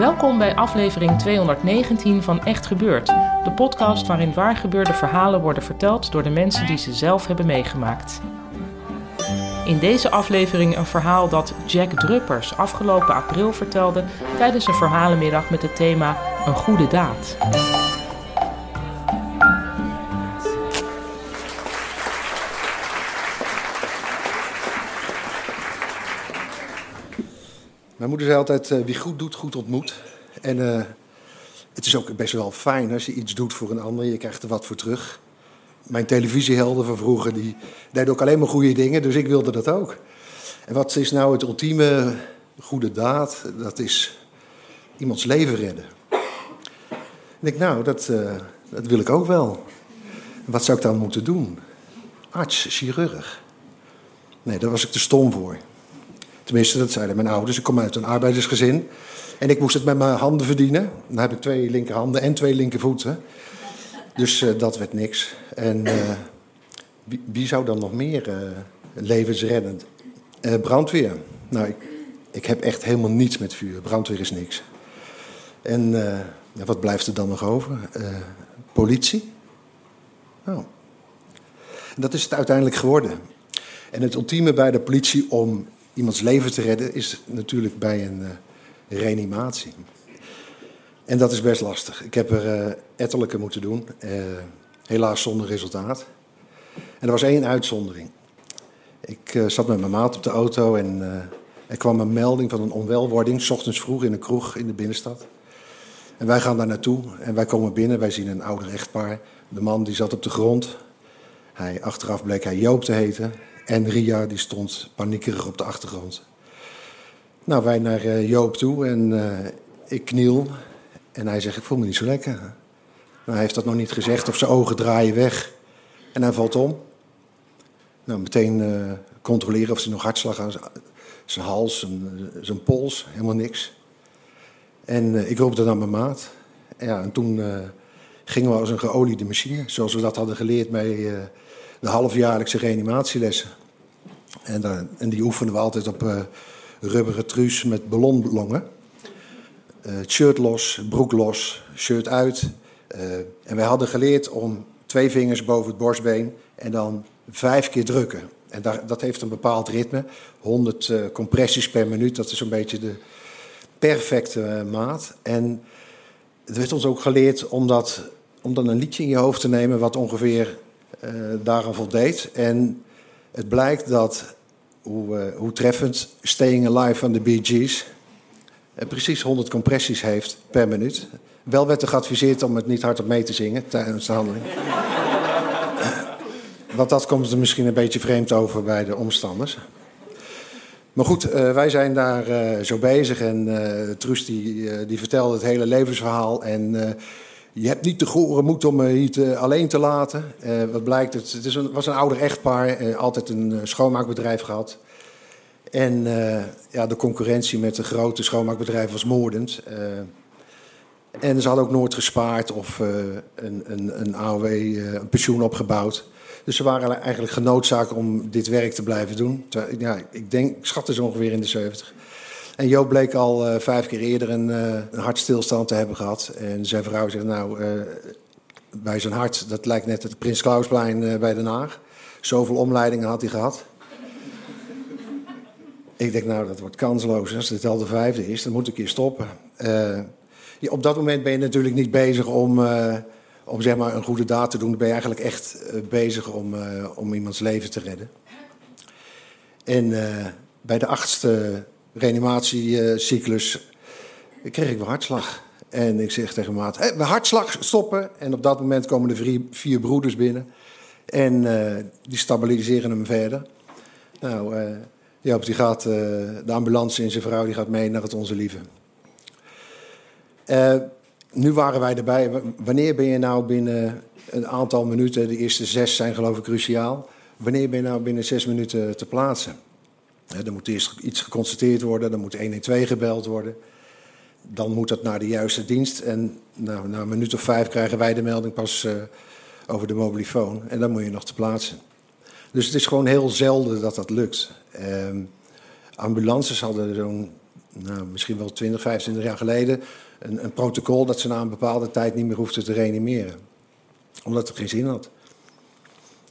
Welkom bij aflevering 219 van Echt Gebeurd, de podcast waarin waargebeurde verhalen worden verteld door de mensen die ze zelf hebben meegemaakt. In deze aflevering een verhaal dat Jack Druppers afgelopen april vertelde tijdens een verhalenmiddag met het thema Een goede daad. Mijn moeder zei altijd, uh, wie goed doet, goed ontmoet. En uh, het is ook best wel fijn als je iets doet voor een ander. Je krijgt er wat voor terug. Mijn televisiehelden van vroeger, die deden ook alleen maar goede dingen. Dus ik wilde dat ook. En wat is nou het ultieme goede daad? Dat is iemands leven redden. En ik nou, dat, uh, dat wil ik ook wel. Wat zou ik dan moeten doen? Arts, chirurg. Nee, daar was ik te stom voor. Tenminste, dat zeiden mijn ouders. Ik kom uit een arbeidersgezin. En ik moest het met mijn handen verdienen. Dan heb ik twee linkerhanden en twee linkervoeten. Dus uh, dat werd niks. En uh, wie, zou dan nog meer uh, levensreddend? brandweer. Nou, ik, heb echt helemaal niets met vuur. Brandweer is niks. En wat blijft er dan nog over? politie? En dat is het uiteindelijk geworden. En het ultieme bij de politie om iemands leven te redden is natuurlijk bij een uh, reanimatie. En dat is best lastig. Ik heb er uh, ettelijke moeten doen, uh, helaas zonder resultaat. En er was één uitzondering. Ik zat met mijn maat op de auto en er kwam een melding van een onwelwording, s ochtends vroeg in een kroeg in de binnenstad. En wij gaan daar naartoe en wij komen binnen, wij zien een ouder echtpaar. De man die zat op de grond. Hij, achteraf bleek hij Joop te heten. En Ria die stond paniekerig op de achtergrond. Nou, wij naar uh, Joop toe en uh, ik kniel. En hij zegt, ik voel me niet zo lekker. Nou, hij heeft dat nog niet gezegd of zijn ogen draaien weg. En hij valt om. Nou, meteen uh, controleren of hij nog hartslag aan zijn hals, zijn, pols, helemaal niks. En ik roepde naar mijn maat. Ja, en toen gingen we als een geoliede machine, zoals we dat hadden geleerd bij de halfjaarlijkse reanimatielessen. En, uh, en die oefenen we altijd op uh, rubberen truus met ballonlongen. Uh, shirt los, broek los, shirt uit. en wij hadden geleerd om twee vingers boven het borstbeen en dan vijf keer drukken. En daar, dat heeft een bepaald ritme. 100 compressies per minuut, dat is een beetje de perfecte maat. En het werd ons ook geleerd om, dat, om dan een liedje in je hoofd te nemen wat ongeveer daaraan voldeed. En het blijkt dat, hoe, uh, hoe treffend, Staying Alive van de Bee Gees uh, precies 100 compressies heeft per minuut. Wel werd er geadviseerd om het niet hardop mee te zingen tijdens de handeling. Want dat komt er misschien een beetje vreemd over bij de omstanders. Maar goed, wij zijn daar zo bezig en uh, Truus die, die vertelde het hele levensverhaal. En je hebt niet de gore moed om me hier te, alleen te laten. Uh, wat blijkt, het, het is een, was een ouder echtpaar, uh, altijd een schoonmaakbedrijf gehad. En ja, de concurrentie met de grote schoonmaakbedrijven was moordend. en ze hadden ook nooit gespaard of een, een, een AOW, pensioen opgebouwd. Dus ze waren eigenlijk genoodzaakt om dit werk te blijven doen. Ja, ik denk, ik schat dus ongeveer in de 70. En Joop bleek al uh, vijf keer eerder een, uh, een hartstilstand te hebben gehad. En zijn vrouw zegt, nou, uh, bij zijn hart, dat lijkt net het Prins Klausplein bij Den Haag. Zoveel omleidingen had hij gehad. ik denk, nou, dat wordt kansloos. Als dit al de vijfde is, dan moet ik hier stoppen. Op dat moment ben je natuurlijk niet bezig om, om zeg maar, een goede daad te doen. Ben je eigenlijk echt bezig om, om iemands leven te redden. En bij de achtste reanimatiecyclus kreeg ik weer hartslag. En ik zeg tegen maat, hey, hartslag stoppen. En op dat moment komen de vier, broeders binnen. En uh, die stabiliseren hem verder. Nou, uh, die gaat, de ambulance in zijn vrouw, die gaat mee naar het Onze Lieve. Nu waren wij erbij. Wanneer ben je nou binnen een aantal minuten, de eerste zes zijn geloof ik cruciaal. Wanneer ben je nou binnen zes minuten te plaatsen? Er moet eerst iets geconstateerd worden, dan moet 112 gebeld worden. Dan moet dat naar de juiste dienst. En nou, na een minuut of vijf krijgen wij de melding pas uh, over de mobielefoon. En dan moet je nog te plaatsen. Dus het is gewoon heel zelden dat dat lukt. Uh, ambulances hadden zo'n, nou, misschien wel 20, 25 jaar geleden, een, een, protocol dat ze na een bepaalde tijd niet meer hoefden te reanimeren. Omdat het geen zin had.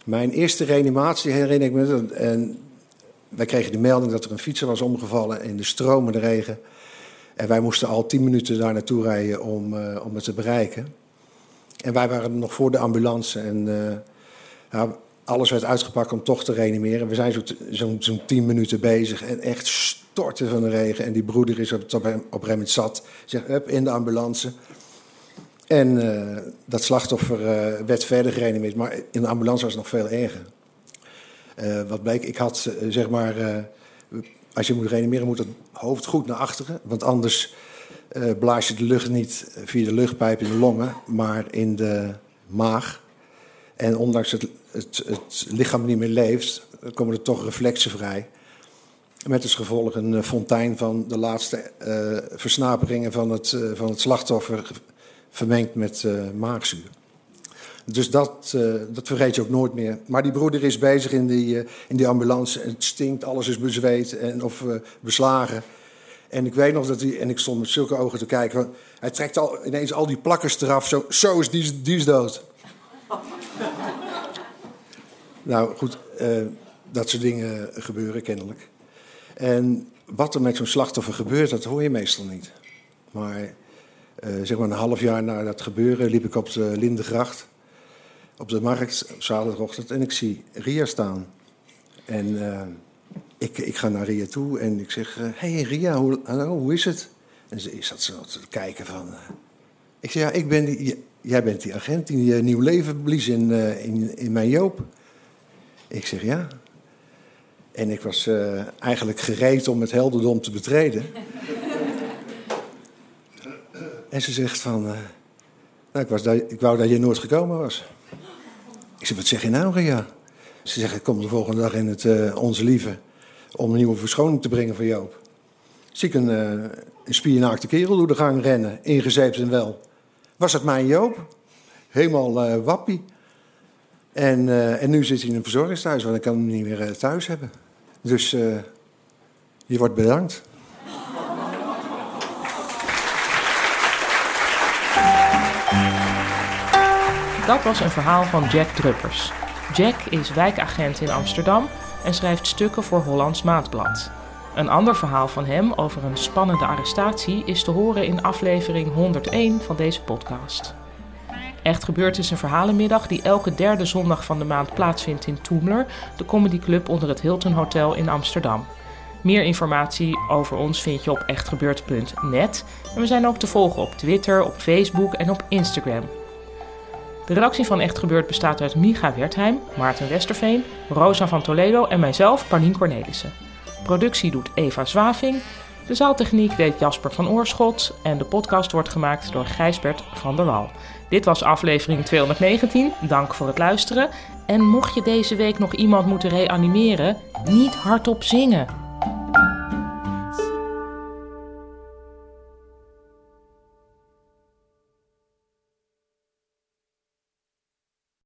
Mijn eerste reanimatie herinner ik me, en wij kregen de melding dat er een fietser was omgevallen in de stromende regen. En wij moesten al tien minuten daar naartoe rijden om, uh, om het te bereiken. En wij waren nog voor de ambulance en ja, alles werd uitgepakt om toch te reanimeren. We zijn zo'n zo, zo tien minuten bezig en echt storten van de regen. En die broeder is op, op, zat, zegt, up, in de ambulance. En uh, dat slachtoffer werd verder gereanimeerd, maar in de ambulance was het nog veel erger. Uh, wat bleek, ik had zeg maar, als je moet reanimeren moet het hoofd goed naar achteren, want anders blaas je de lucht niet via de luchtpijp in de longen, maar in de maag. En ondanks het, het, het lichaam niet meer leeft, komen er toch reflexen vrij. Met als gevolg een fontein van de laatste versnaperingen van het, van het slachtoffer vermengd met maagzuur. Dus dat, dat vergeet je ook nooit meer. Maar die broeder is bezig in die, in die ambulance. Het stinkt, alles is bezweet en, of beslagen. En ik weet nog dat hij, en ik stond met zulke ogen te kijken. Hij trekt al, ineens al die plakkers eraf. Zo, zo is die, die is dood. nou goed, dat soort dingen gebeuren kennelijk. En wat er met zo'n slachtoffer gebeurt, dat hoor je meestal niet. Maar uh, zeg maar een half jaar na dat gebeuren liep ik op de Lindengracht, op de markt, op zaterdagochtend, en ik zie Ria staan. En uh, ik, ik ga naar Ria toe en ik zeg, hé uh, hey Ria, hoe, hallo, hoe is het? En ze zat zo te kijken van... ik zeg, ja, ik ben die, jij bent die agent die nieuw leven blies in, in, in mijn Joop. Ik zeg, ja, en ik was eigenlijk gereed om het helderdom te betreden. en ze zegt van, nou, ik, was daar, ik wou dat je nooit gekomen was. Zeg, wat zeg je nou, Ria? Ze zegt, ik kom de volgende dag in het uh, Onze Lieve om een nieuwe verschoning te brengen voor Joop. Zie ik een, een spiernaakte kerel door de gang rennen, ingezeept en wel. Was het mijn Joop? Helemaal wappie. En, en nu zit hij in een verzorgingstehuis, want ik kan hem niet meer thuis hebben. Dus je wordt bedankt. Dat was een verhaal van Jack Druppers. Jack is wijkagent in Amsterdam en schrijft stukken voor Hollands Maatblad. Een ander verhaal van hem over een spannende arrestatie is te horen in aflevering 101 van deze podcast. Echt Gebeurd is een verhalenmiddag die elke derde zondag van de maand plaatsvindt in Toemler, de comedyclub onder het Hilton Hotel in Amsterdam. Meer informatie over ons vind je op echtgebeurd.net en we zijn ook te volgen op Twitter, op Facebook en op Instagram. De redactie van Echt Gebeurd bestaat uit Micha Wertheim, Maarten Westerveen, Rosa van Toledo en mijzelf, Paulien Cornelissen. Productie doet Eva Zwaving, de zaaltechniek deed Jasper van Oorschot en de podcast wordt gemaakt door Gijsbert van der Wal. Dit was aflevering 219. Dank voor het luisteren. En mocht je deze week nog iemand moeten reanimeren, niet hardop zingen.